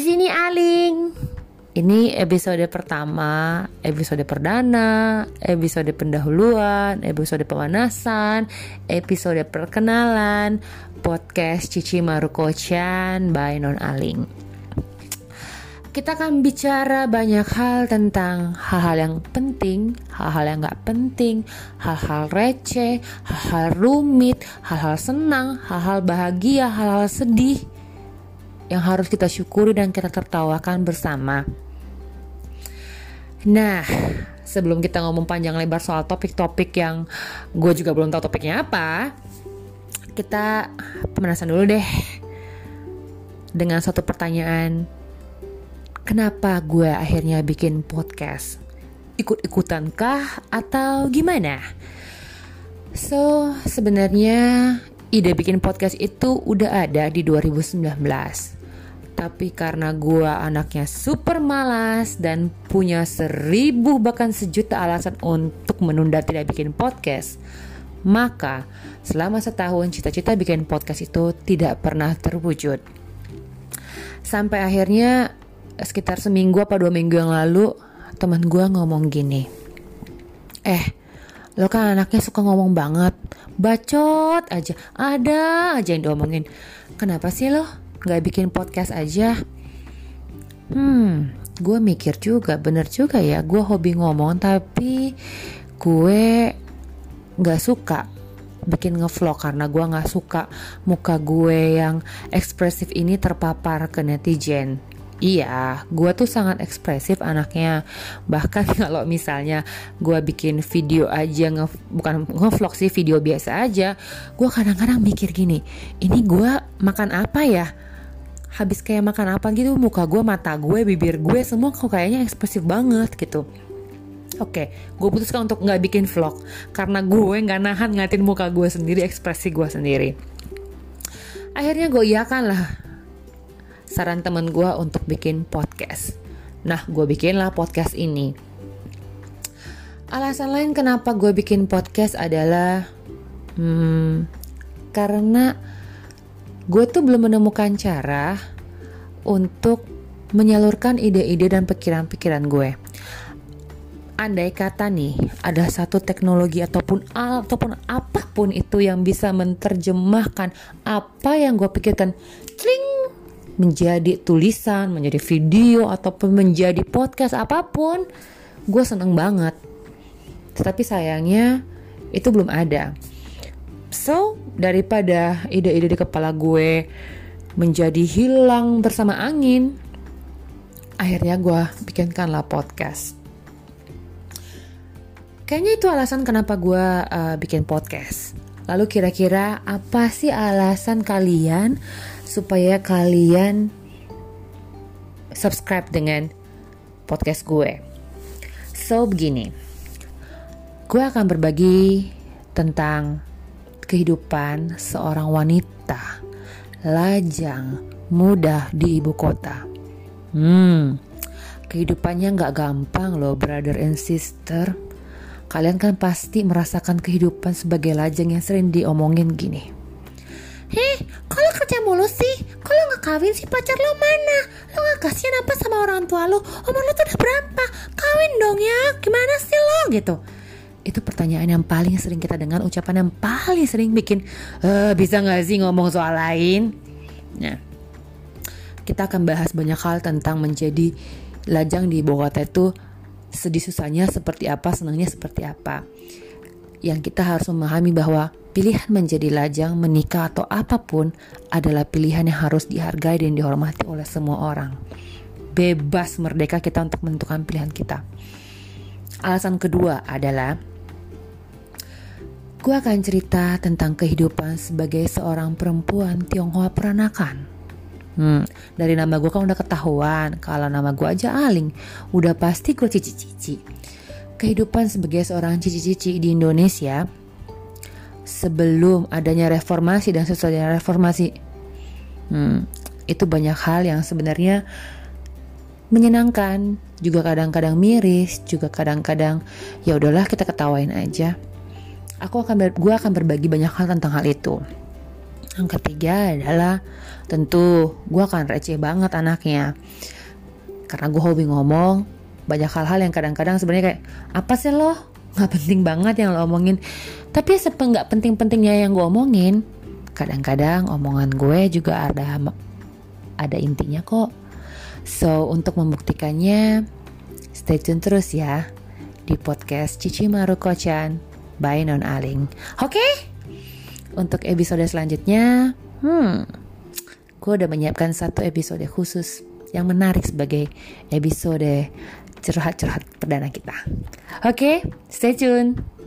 sini Aling. Ini episode pertama, episode perdana, episode pendahuluan, episode pemanasan, episode perkenalan podcast Cici Maruko-chan by Non Aling. Kita akan bicara banyak hal tentang hal-hal yang penting, hal-hal yang nggak penting, hal-hal receh, hal-hal rumit, hal-hal senang, hal-hal bahagia, hal-hal sedih yang harus kita syukuri dan kita tertawakan bersama. Nah, sebelum kita ngomong panjang lebar soal topik-topik yang gue juga belum tahu topiknya apa, kita pemanasan dulu deh dengan satu pertanyaan. Kenapa gue akhirnya bikin podcast? Ikut-ikutan kah atau gimana? So, sebenarnya ide bikin podcast itu udah ada di 2019 tapi karena gue anaknya super malas dan punya seribu bahkan sejuta alasan untuk menunda tidak bikin podcast, maka selama setahun cita-cita bikin podcast itu tidak pernah terwujud. Sampai akhirnya sekitar seminggu apa dua minggu yang lalu teman gue ngomong gini, eh lo kan anaknya suka ngomong banget, bacot aja, ada aja yang diomongin. Kenapa sih lo nggak bikin podcast aja? Hmm, gue mikir juga, bener juga ya. Gue hobi ngomong tapi gue nggak suka bikin ngevlog karena gue nggak suka muka gue yang ekspresif ini terpapar ke netizen. Iya, gue tuh sangat ekspresif anaknya. Bahkan kalau misalnya gue bikin video aja, nge, bukan ngevlog sih, video biasa aja, gue kadang-kadang mikir gini, ini gue makan apa ya? Habis kayak makan apa gitu muka gue mata gue bibir gue semua kok kayaknya ekspresif banget gitu Oke, okay, gue putuskan untuk nggak bikin vlog karena gue nggak nahan ngatin muka gue sendiri, ekspresi gue sendiri. Akhirnya gue iakan lah saran temen gue untuk bikin podcast. Nah, gue bikinlah podcast ini. Alasan lain kenapa gue bikin podcast adalah hmm, karena gue tuh belum menemukan cara untuk menyalurkan ide-ide dan pikiran-pikiran gue. Andai kata nih ada satu teknologi ataupun ataupun apa pun itu yang bisa menerjemahkan apa yang gue pikirkan, cling menjadi tulisan, menjadi video ataupun menjadi podcast apa pun, gue seneng banget. Tetapi sayangnya itu belum ada. So, daripada ide-ide di kepala gue menjadi hilang bersama angin, akhirnya gue bikinkanlah podcast. Kayaknya itu alasan kenapa gue uh, bikin podcast. Lalu kira-kira apa sih alasan kalian supaya kalian subscribe dengan podcast gue? So begini, gue akan berbagi tentang kehidupan seorang wanita lajang mudah di ibu kota. Hmm, kehidupannya nggak gampang loh, brother and sister. Kalian kan pasti merasakan kehidupan sebagai lajang yang sering diomongin gini. Heh, kalau kerja mulu sih, kalau nggak kawin sih pacar lo mana? Lo nggak kasihan apa sama orang tua lo? Umur lo tuh udah berapa? Kawin dong ya, gimana sih lo gitu? Itu pertanyaan yang paling sering kita dengar, ucapan yang paling sering bikin e, bisa nggak sih ngomong soal lain? Nah, kita akan bahas banyak hal tentang menjadi lajang di Bogota itu sedih susahnya seperti apa, senangnya seperti apa. Yang kita harus memahami bahwa pilihan menjadi lajang, menikah atau apa pun adalah pilihan yang harus dihargai dan dihormati oleh semua orang. Bebas merdeka kita untuk menentukan pilihan kita. Alasan kedua adalah Gue akan cerita tentang kehidupan sebagai seorang perempuan Tionghoa peranakan. Hmm, dari nama gue kan udah ketahuan kalau nama gue aja Aling, udah pasti gue cici-cici. Kehidupan sebagai seorang cici-cici di Indonesia sebelum adanya reformasi dan sesudah reformasi, hmm, itu banyak hal yang sebenarnya menyenangkan, juga kadang-kadang miris, juga kadang-kadang ya udahlah kita ketawain aja aku akan gue akan berbagi banyak hal tentang hal itu. Yang ketiga adalah tentu gue akan receh banget anaknya. Karena gue hobi ngomong, banyak hal-hal yang kadang-kadang sebenarnya kayak apa sih lo nggak penting banget yang lo omongin tapi sepenggak penting-pentingnya yang gue omongin kadang-kadang omongan gue juga ada ada intinya kok so untuk membuktikannya stay tune terus ya di podcast Cici Maru Kocan by Non Aling oke okay? untuk episode selanjutnya hmm gue udah menyiapkan satu episode khusus yang menarik sebagai episode curhat-curhat perdana kita. Oke, okay, stay tune.